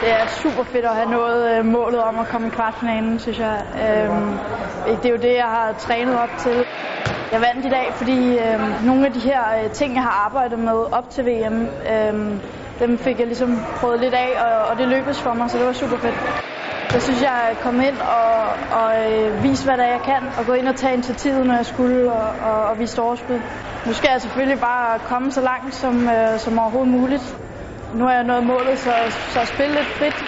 Det er super fedt at have nået øh, målet om at komme i kvartfinalen, synes jeg. Øhm, det er jo det, jeg har trænet op til. Jeg vandt i dag, fordi øh, nogle af de her øh, ting, jeg har arbejdet med op til VM, øh, dem fik jeg ligesom prøvet lidt af, og, og det lykkedes for mig, så det var super fedt. Jeg synes, jeg er kommet ind og, og øh, vise, hvad der jeg kan, og gå ind og tage initiativet, når jeg skulle, og, og, og vise overskud. Nu skal jeg selvfølgelig bare komme så langt som, øh, som overhovedet muligt. Nu er jeg nået målet, så, så spil lidt frit.